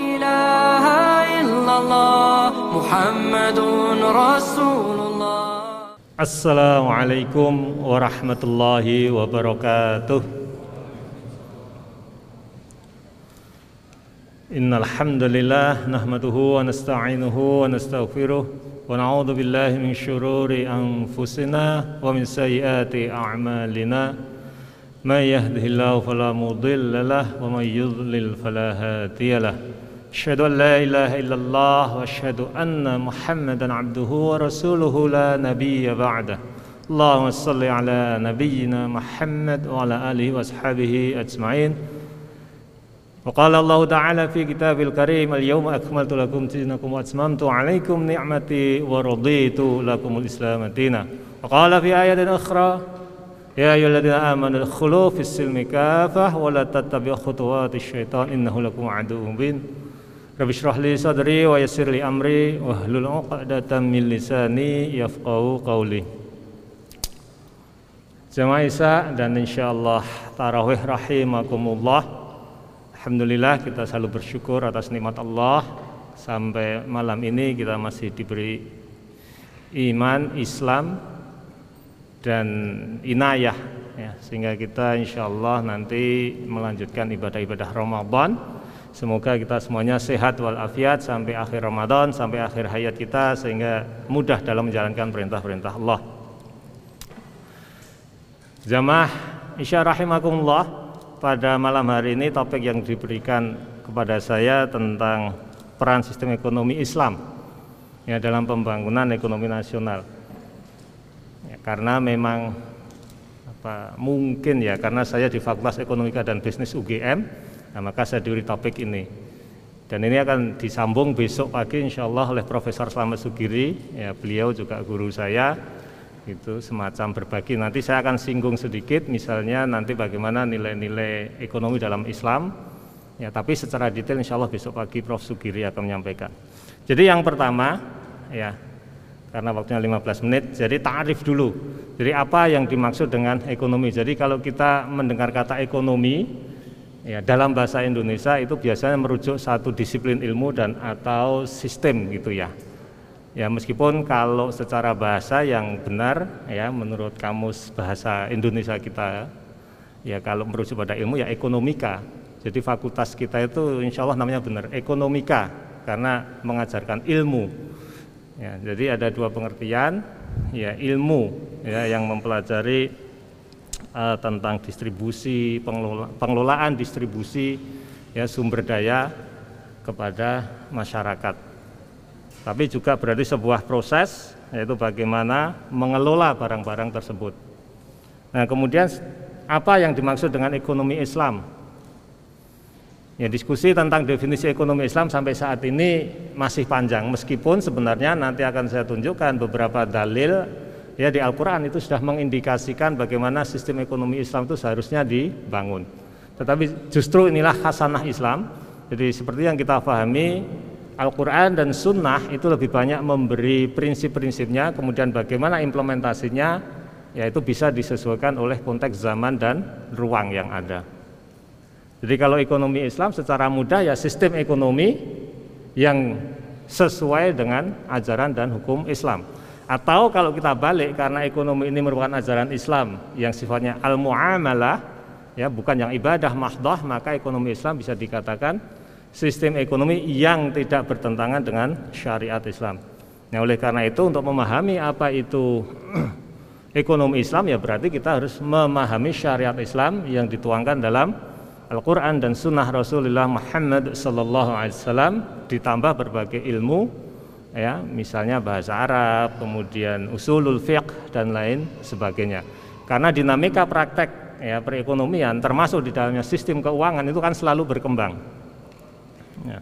إله إلا الله محمد رسول الله. السلام عليكم ورحمة الله وبركاته. إن الحمد لله نحمده ونستعينه ونستغفره ونعوذ بالله من شرور أنفسنا ومن سيئات أعمالنا. من يهده الله فلا مضل له ومن يضلل فلا هادي له. أشهد أن لا إله إلا الله وأشهد أن محمدا عبده ورسوله لا نبي بعده. اللهم صل على نبينا محمد وعلى آله وأصحابه أجمعين. وقال الله تعالى في كتاب الكريم اليوم أكملت لكم دينكم وأتممت عليكم نعمتي ورضيت لكم الإسلام دينا. وقال في آية أخرى يا أيها الذين آمنوا ادخلوا في السلم كافة ولا تتبعوا خطوات الشيطان إنه لكم عدو مبين. Rabbi syrah li sadri wa yassir li amri wa hlul 'uqdatam min lisani yafqahu qawli. Jamaah Isa dan insyaallah tarawih rahimakumullah. Alhamdulillah kita selalu bersyukur atas nikmat Allah sampai malam ini kita masih diberi iman, Islam dan inayah ya, sehingga kita insyaallah nanti melanjutkan ibadah-ibadah Ramadan Semoga kita semuanya sehat walafiat sampai akhir Ramadan, sampai akhir hayat kita sehingga mudah dalam menjalankan perintah-perintah Allah. Jamaah Isya rahimakumullah pada malam hari ini topik yang diberikan kepada saya tentang peran sistem ekonomi Islam ya dalam pembangunan ekonomi nasional. Ya, karena memang apa mungkin ya karena saya di Fakultas Ekonomika dan Bisnis UGM Nah, maka saya diberi topik ini. Dan ini akan disambung besok pagi insya Allah oleh Profesor Slamet Sugiri, ya, beliau juga guru saya, itu semacam berbagi. Nanti saya akan singgung sedikit, misalnya nanti bagaimana nilai-nilai ekonomi dalam Islam, ya, tapi secara detail insya Allah besok pagi Prof. Sugiri akan menyampaikan. Jadi yang pertama, ya, karena waktunya 15 menit, jadi tarif dulu. Jadi apa yang dimaksud dengan ekonomi? Jadi kalau kita mendengar kata ekonomi, Ya, dalam bahasa Indonesia itu biasanya merujuk satu disiplin ilmu dan atau sistem gitu ya. Ya meskipun kalau secara bahasa yang benar ya menurut kamus bahasa Indonesia kita ya kalau merujuk pada ilmu ya ekonomika. Jadi fakultas kita itu insya Allah namanya benar ekonomika karena mengajarkan ilmu. Ya, jadi ada dua pengertian ya ilmu ya yang mempelajari uh, tentang distribusi pengelola, pengelolaan distribusi ya sumber daya kepada masyarakat. Tapi juga berarti sebuah proses yaitu bagaimana mengelola barang-barang tersebut. Nah, kemudian apa yang dimaksud dengan ekonomi Islam? Ya, diskusi tentang definisi ekonomi Islam sampai saat ini masih panjang meskipun sebenarnya nanti akan saya tunjukkan beberapa dalil ya di Al-Quran itu sudah mengindikasikan bagaimana sistem ekonomi Islam itu seharusnya dibangun. Tetapi justru inilah khasanah Islam. Jadi seperti yang kita pahami, Al-Quran dan Sunnah itu lebih banyak memberi prinsip-prinsipnya, kemudian bagaimana implementasinya, yaitu bisa disesuaikan oleh konteks zaman dan ruang yang ada. Jadi kalau ekonomi Islam secara mudah ya sistem ekonomi yang sesuai dengan ajaran dan hukum Islam. Atau kalau kita balik karena ekonomi ini merupakan ajaran Islam yang sifatnya al-muamalah ya bukan yang ibadah mahdoh maka ekonomi Islam bisa dikatakan sistem ekonomi yang tidak bertentangan dengan syariat Islam. Nah, oleh karena itu untuk memahami apa itu ekonomi Islam ya berarti kita harus memahami syariat Islam yang dituangkan dalam Al-Quran dan Sunnah Rasulullah Muhammad Sallallahu Alaihi Wasallam ditambah berbagai ilmu ya misalnya bahasa Arab, kemudian usulul fiqh dan lain sebagainya. Karena dinamika praktek ya perekonomian termasuk di dalamnya sistem keuangan itu kan selalu berkembang. Ya.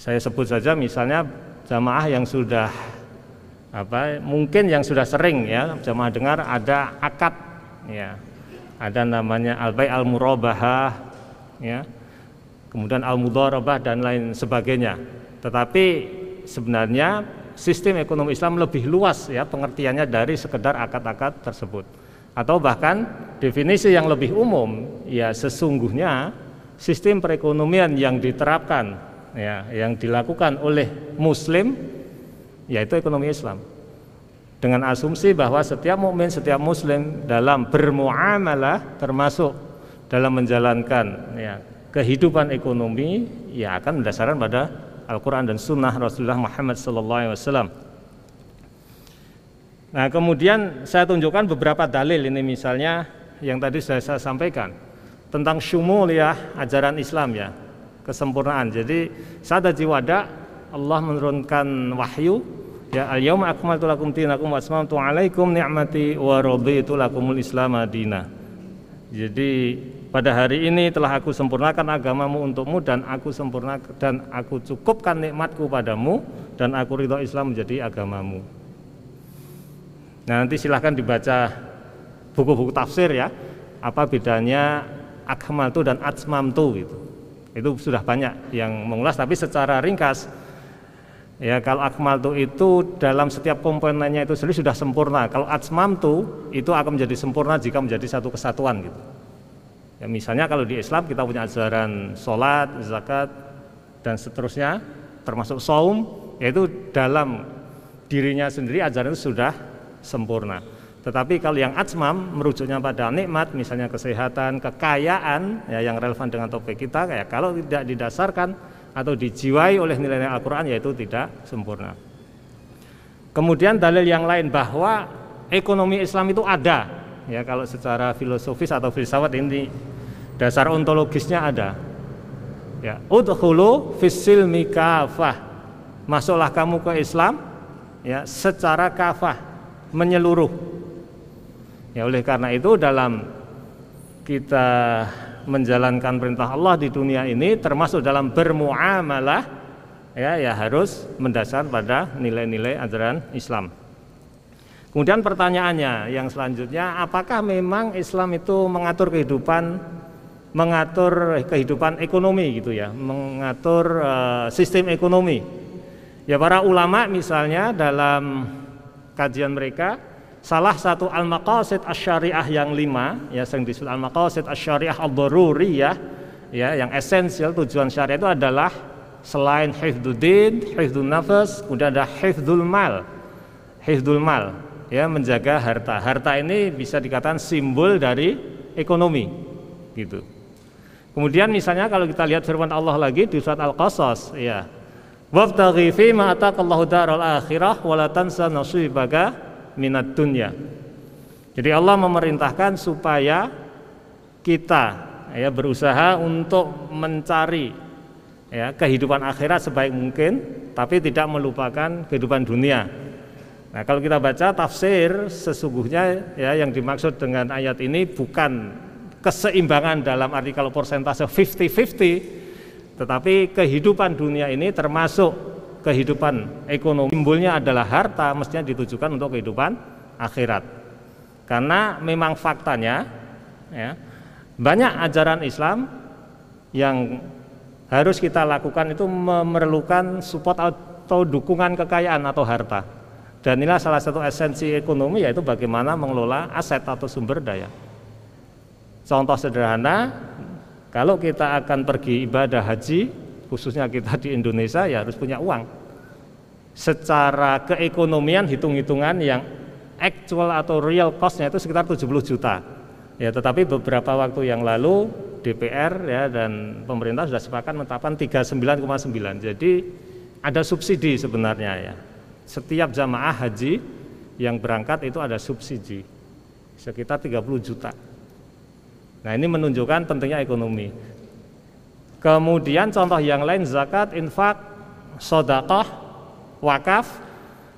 Saya sebut saja misalnya jamaah yang sudah apa mungkin yang sudah sering ya jamaah dengar ada akad ya ada namanya al-bai al-murabahah ya kemudian al-mudharabah dan lain sebagainya tetapi sebenarnya sistem ekonomi Islam lebih luas ya pengertiannya dari sekedar akad-akad tersebut. Atau bahkan definisi yang lebih umum ya sesungguhnya sistem perekonomian yang diterapkan ya yang dilakukan oleh muslim yaitu ekonomi Islam. Dengan asumsi bahwa setiap mukmin, setiap muslim dalam bermuamalah termasuk dalam menjalankan ya, kehidupan ekonomi ya akan berdasarkan pada Al-Quran dan Sunnah Rasulullah Muhammad SAW. Nah kemudian saya tunjukkan beberapa dalil ini misalnya yang tadi saya, saya sampaikan tentang syumuliyah ajaran Islam ya kesempurnaan. Jadi saat wada Allah menurunkan wahyu Ya al-yauma akmaltu lakum dinakum wa asmamtu alaikum ni'mati wa raditu lakumul Islam madina. Jadi pada hari ini telah aku sempurnakan agamamu untukmu dan aku sempurna dan aku cukupkan nikmatku padamu dan aku ridho Islam menjadi agamamu. Nah, nanti silahkan dibaca buku-buku tafsir ya. Apa bedanya akmaltu dan atsmamtu gitu. Itu sudah banyak yang mengulas tapi secara ringkas Ya, kalau akmal tu itu dalam setiap komponennya itu sendiri sudah sempurna. Kalau atmam tu itu akan menjadi sempurna jika menjadi satu kesatuan gitu. Ya, misalnya kalau di Islam kita punya ajaran sholat, zakat dan seterusnya, termasuk saum, yaitu dalam dirinya sendiri ajaran itu sudah sempurna. Tetapi kalau yang atmam merujuknya pada nikmat, misalnya kesehatan, kekayaan, ya yang relevan dengan topik kita, kayak kalau tidak didasarkan atau dijiwai oleh nilai-nilai Al-Quran yaitu tidak sempurna. Kemudian dalil yang lain bahwa ekonomi Islam itu ada, ya kalau secara filosofis atau filsafat ini dasar ontologisnya ada. Ya, udhulu fisil mikafah. Masuklah kamu ke Islam ya secara kafah menyeluruh. Ya oleh karena itu dalam kita menjalankan perintah Allah di dunia ini termasuk dalam bermuamalah ya ya harus mendasar pada nilai-nilai ajaran Islam. Kemudian pertanyaannya yang selanjutnya apakah memang Islam itu mengatur kehidupan mengatur kehidupan ekonomi gitu ya, mengatur uh, sistem ekonomi. Ya para ulama misalnya dalam kajian mereka salah satu al-maqasid asy-syariah yang lima ya yang disebut al-maqasid asy-syariah ad-daruriyah ya yang esensial tujuan syariah itu adalah selain hifdzuddin, hifdzun nafas, kemudian ada hifdzul mal. Hifdzul mal ya menjaga harta. Harta ini bisa dikatakan simbol dari ekonomi gitu. Kemudian misalnya kalau kita lihat firman Allah lagi di surat Al-Qasas ya. Wabtaghi fi ma ataqallahu daral akhirah wa la tansa nasibaka minat dunya. Jadi Allah memerintahkan supaya kita ya berusaha untuk mencari ya kehidupan akhirat sebaik mungkin tapi tidak melupakan kehidupan dunia. Nah, kalau kita baca tafsir sesungguhnya ya yang dimaksud dengan ayat ini bukan keseimbangan dalam arti kalau persentase 50-50 tetapi kehidupan dunia ini termasuk kehidupan ekonomi. Simbolnya adalah harta mestinya ditujukan untuk kehidupan akhirat. Karena memang faktanya ya, banyak ajaran Islam yang harus kita lakukan itu memerlukan support atau dukungan kekayaan atau harta. Dan inilah salah satu esensi ekonomi yaitu bagaimana mengelola aset atau sumber daya contoh sederhana kalau kita akan pergi ibadah haji khususnya kita di Indonesia ya harus punya uang. Secara keekonomian hitung-hitungan yang actual atau real costnya itu sekitar 70 juta. Ya, tetapi beberapa waktu yang lalu DPR ya dan pemerintah sudah sepakat menetapkan 39,9. Jadi ada subsidi sebenarnya ya. Setiap jamaah haji yang berangkat itu ada subsidi sekitar 30 juta. Nah, ini menunjukkan pentingnya ekonomi. Kemudian contoh yang lain zakat, infak, sodakoh, wakaf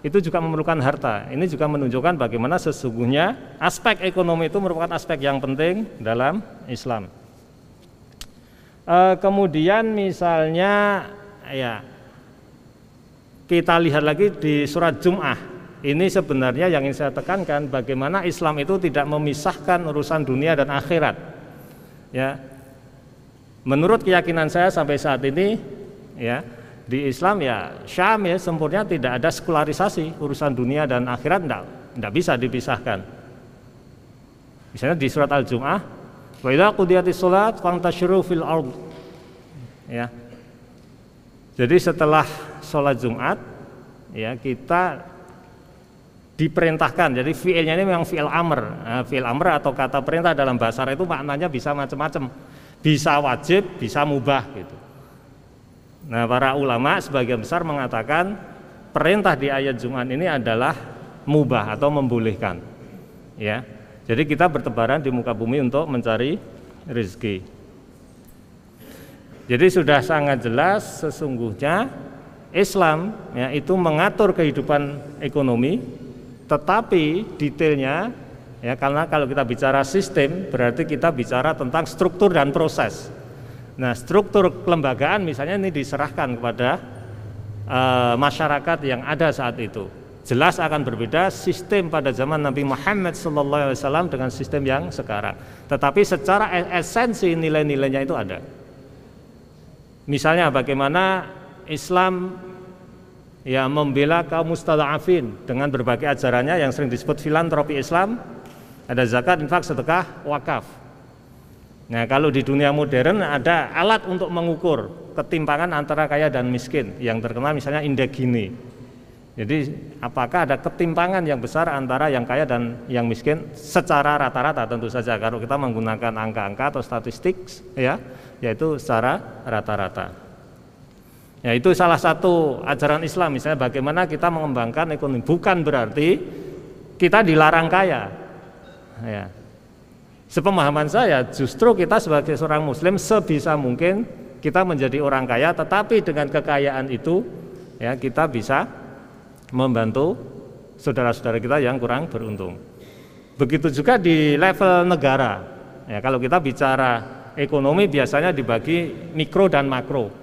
itu juga memerlukan harta. Ini juga menunjukkan bagaimana sesungguhnya aspek ekonomi itu merupakan aspek yang penting dalam Islam. E, kemudian misalnya ya kita lihat lagi di surat Jum'ah. Ini sebenarnya yang ingin saya tekankan bagaimana Islam itu tidak memisahkan urusan dunia dan akhirat. Ya, Menurut keyakinan saya sampai saat ini ya di Islam ya syamil sempurna tidak ada sekularisasi urusan dunia dan akhirat tidak tidak bisa dipisahkan. Misalnya di surat Al-Jum'ah wa idza shalat fantashiru fil ard. Ya. Jadi setelah sholat Jumat ya kita diperintahkan. Jadi fiilnya ini memang fiil amr. Nah, fiil amr atau kata perintah dalam bahasa Arab itu maknanya bisa macam-macam. Bisa wajib, bisa mubah gitu. Nah, para ulama sebagian besar mengatakan perintah di ayat Jumat ini adalah mubah atau membolehkan. Ya. Jadi kita bertebaran di muka bumi untuk mencari rezeki. Jadi sudah sangat jelas sesungguhnya Islam ya itu mengatur kehidupan ekonomi tetapi detailnya ya karena kalau kita bicara sistem berarti kita bicara tentang struktur dan proses. Nah, struktur kelembagaan misalnya ini diserahkan kepada e, masyarakat yang ada saat itu. Jelas akan berbeda sistem pada zaman Nabi Muhammad SAW dengan sistem yang sekarang. Tetapi secara esensi nilai-nilainya itu ada. Misalnya bagaimana Islam ya membela kaum mustadafin dengan berbagai ajarannya yang sering disebut filantropi Islam ada zakat, infak, sedekah, wakaf. Nah, kalau di dunia modern ada alat untuk mengukur ketimpangan antara kaya dan miskin yang terkenal misalnya indeks Gini. Jadi, apakah ada ketimpangan yang besar antara yang kaya dan yang miskin secara rata-rata tentu saja kalau kita menggunakan angka-angka atau statistik ya, yaitu secara rata-rata. Ya itu salah satu ajaran Islam misalnya bagaimana kita mengembangkan ekonomi bukan berarti kita dilarang kaya. Ya. Sepemahaman saya justru kita sebagai seorang muslim sebisa mungkin kita menjadi orang kaya tetapi dengan kekayaan itu ya kita bisa membantu saudara-saudara kita yang kurang beruntung. Begitu juga di level negara. Ya, kalau kita bicara ekonomi biasanya dibagi mikro dan makro.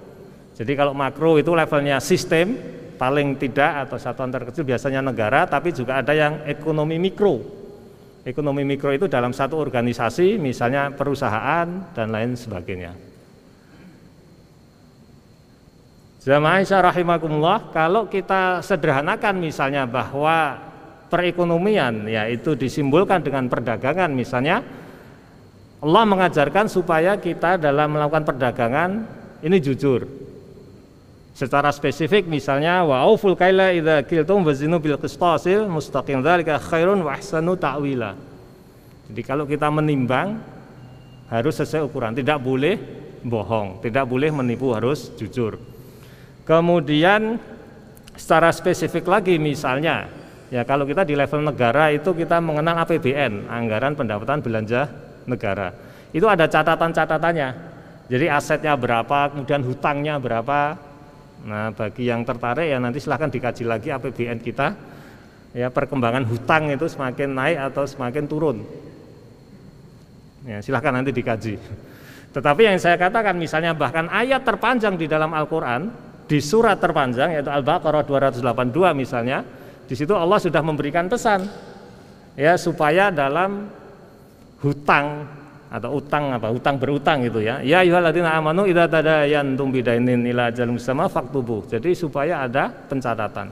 Jadi kalau makro itu levelnya sistem paling tidak atau satuan terkecil biasanya negara, tapi juga ada yang ekonomi mikro. Ekonomi mikro itu dalam satu organisasi, misalnya perusahaan dan lain sebagainya. Jamaah rahimakumullah, kalau kita sederhanakan misalnya bahwa perekonomian yaitu disimbolkan dengan perdagangan misalnya Allah mengajarkan supaya kita dalam melakukan perdagangan ini jujur secara spesifik misalnya wa auful kaila idza qiltum wazinu bil qistasil mustaqim dzalika khairun wa ahsanu ta'wila. Jadi kalau kita menimbang harus sesuai ukuran, tidak boleh bohong, tidak boleh menipu, harus jujur. Kemudian secara spesifik lagi misalnya ya kalau kita di level negara itu kita mengenal APBN, anggaran pendapatan belanja negara. Itu ada catatan-catatannya. Jadi asetnya berapa, kemudian hutangnya berapa, Nah, bagi yang tertarik ya nanti silahkan dikaji lagi APBN kita. Ya, perkembangan hutang itu semakin naik atau semakin turun. Ya, silahkan nanti dikaji. Tetapi yang saya katakan misalnya bahkan ayat terpanjang di dalam Al-Qur'an di surat terpanjang yaitu Al-Baqarah 282 misalnya, di situ Allah sudah memberikan pesan ya supaya dalam hutang atau utang apa utang berutang gitu ya. Ya ayyuhalladzina amanu idza tadayantum bidainin ila ajalin musamma faktubu. Jadi supaya ada pencatatan.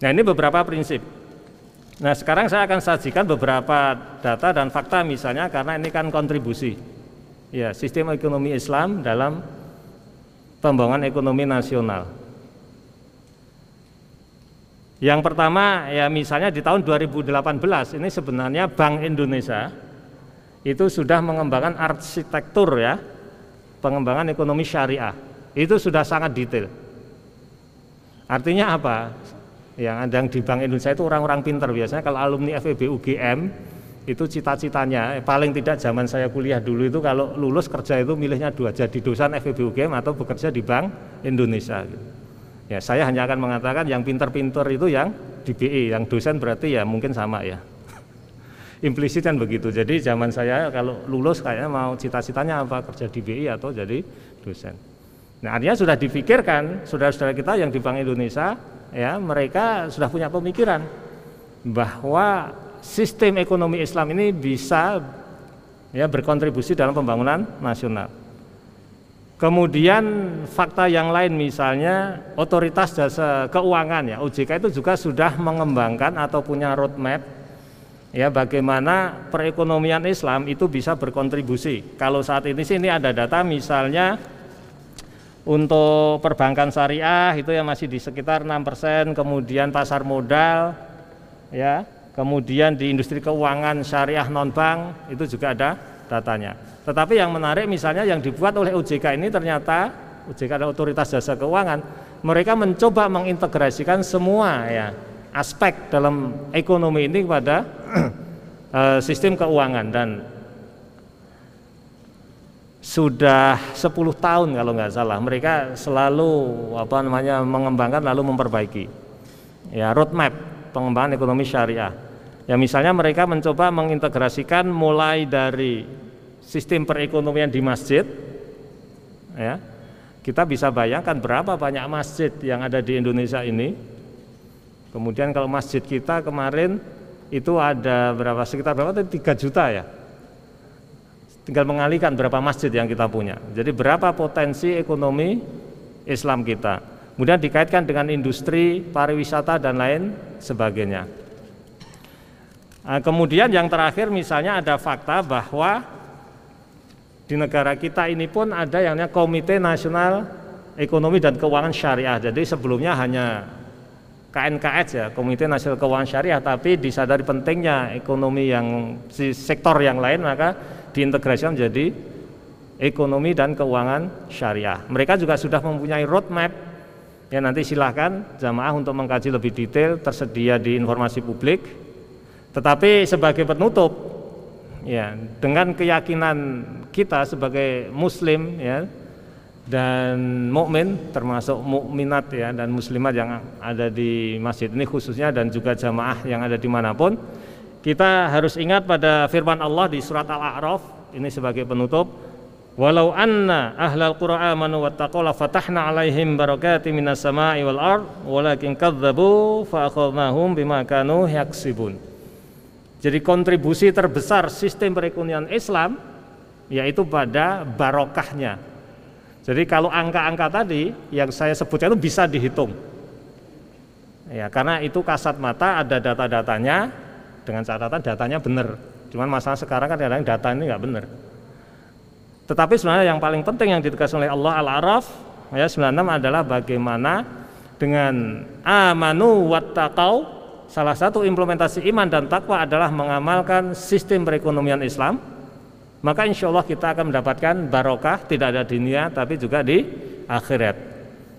Nah ini beberapa prinsip. Nah sekarang saya akan sajikan beberapa data dan fakta misalnya karena ini kan kontribusi. Ya sistem ekonomi Islam dalam pembangunan ekonomi nasional. Yang pertama ya misalnya di tahun 2018 ini sebenarnya Bank Indonesia itu sudah mengembangkan arsitektur ya, pengembangan ekonomi syariah. Itu sudah sangat detail. Artinya apa? Yang ada di Bank Indonesia itu orang-orang pinter biasanya kalau alumni FEB UGM itu cita-citanya eh, paling tidak zaman saya kuliah dulu itu kalau lulus kerja itu milihnya dua jadi dosen FEB UGM atau bekerja di Bank Indonesia. Ya, saya hanya akan mengatakan yang pinter-pinter itu yang di BI, yang dosen berarti ya mungkin sama ya implisit kan begitu. Jadi zaman saya kalau lulus kayaknya mau cita-citanya apa kerja di BI atau jadi dosen. Nah artinya sudah dipikirkan saudara-saudara kita yang di Bank Indonesia ya mereka sudah punya pemikiran bahwa sistem ekonomi Islam ini bisa ya berkontribusi dalam pembangunan nasional. Kemudian fakta yang lain misalnya otoritas jasa keuangan ya OJK itu juga sudah mengembangkan atau punya roadmap ya bagaimana perekonomian Islam itu bisa berkontribusi. Kalau saat ini sih ini ada data misalnya Untuk perbankan syariah itu yang masih di sekitar 6%, kemudian pasar modal ya, kemudian di industri keuangan syariah non bank itu juga ada datanya. Tetapi yang menarik misalnya yang dibuat oleh OJK ini ternyata OJK adalah otoritas jasa keuangan, mereka mencoba mengintegrasikan semua ya aspek dalam ekonomi ini kepada uh, sistem keuangan. Dan sudah 10 tahun kalau nggak salah mereka selalu apa namanya mengembangkan lalu memperbaiki. Ya roadmap pengembangan ekonomi syariah. Ya misalnya mereka mencoba mengintegrasikan mulai dari sistem perekonomian di masjid ya. Kita bisa bayangkan berapa banyak masjid yang ada di Indonesia ini kemudian kalau masjid kita kemarin itu ada berapa sekitar berapa 3 juta ya tinggal mengalihkan berapa masjid yang kita punya. Jadi berapa potensi ekonomi Islam kita. Kemudian dikaitkan dengan industri, pariwisata dan lain sebagainya. Nah, kemudian yang terakhir misalnya ada fakta bahwa di negara kita ini pun ada yang namanya Komite Nasional Ekonomi dan Keuangan Syariah. Jadi sebelumnya hanya KNKS ya, Komite Nasional Keuangan Syariah, tapi disadari pentingnya ekonomi yang si sektor yang lain maka diintegrasikan menjadi ekonomi dan keuangan syariah. Mereka juga sudah mempunyai roadmap ya nanti silahkan jamaah untuk mengkaji lebih detail tersedia di informasi publik. Tetapi sebagai penutup ya dengan keyakinan kita sebagai muslim ya dan mukmin termasuk mukminat ya dan muslimat yang ada di masjid ini khususnya dan juga jamaah yang ada di mana pun kita harus ingat pada firman Allah di surat Al-A'raf ini sebagai penutup walau anna ahlal qura amanu wattaqaw la fatahna alaihim barakatim minas sama'i wal ard walakin kadzabu fa akhadnahum bima kanu yaksibun. Jadi kontribusi terbesar sistem perekonomian Islam yaitu pada barokahnya jadi kalau angka-angka tadi yang saya sebutkan itu bisa dihitung ya karena itu kasat mata ada data-datanya dengan catatan datanya benar. Cuman masalah sekarang kan kadang data ini nggak benar. Tetapi sebenarnya yang paling penting yang ditegaskan oleh Allah Al-Araf ayat 96 adalah bagaimana dengan amanu wattaqau salah satu implementasi iman dan takwa adalah mengamalkan sistem perekonomian Islam maka insya Allah kita akan mendapatkan barokah tidak ada dunia tapi juga di akhirat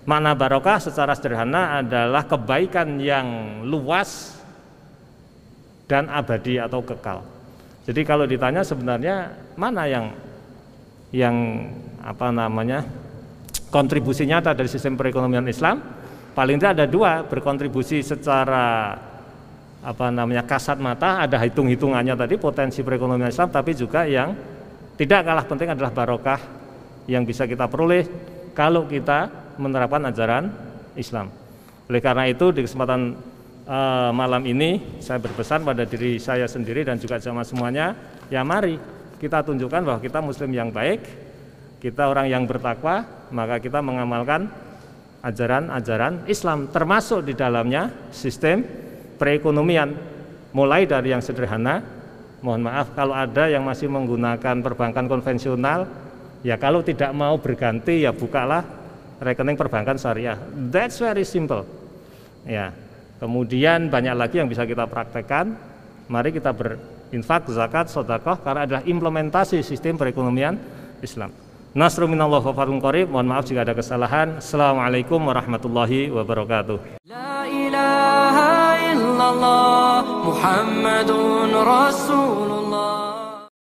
makna barokah secara sederhana adalah kebaikan yang luas dan abadi atau kekal. Jadi kalau ditanya sebenarnya mana yang yang apa namanya kontribusi nyata dari sistem perekonomian Islam paling tidak ada dua berkontribusi secara apa namanya kasat mata ada hitung hitungannya tadi potensi perekonomian Islam tapi juga yang tidak kalah penting adalah barokah yang bisa kita peroleh kalau kita menerapkan ajaran Islam. Oleh karena itu di kesempatan uh, malam ini saya berpesan pada diri saya sendiri dan juga sama semuanya, ya mari kita tunjukkan bahwa kita muslim yang baik, kita orang yang bertakwa, maka kita mengamalkan ajaran-ajaran Islam termasuk di dalamnya sistem perekonomian mulai dari yang sederhana mohon maaf kalau ada yang masih menggunakan perbankan konvensional ya kalau tidak mau berganti ya bukalah rekening perbankan syariah that's very simple ya Kemudian banyak lagi yang bisa kita praktekkan. Mari kita berinfak, zakat, sodakoh karena adalah implementasi sistem perekonomian Islam. Nasru minallah wa. Mohon maaf jika ada kesalahan. Assalamualaikum warahmatullahi wabarakatuh. La ilaha illallah Muhammadun Rasulullah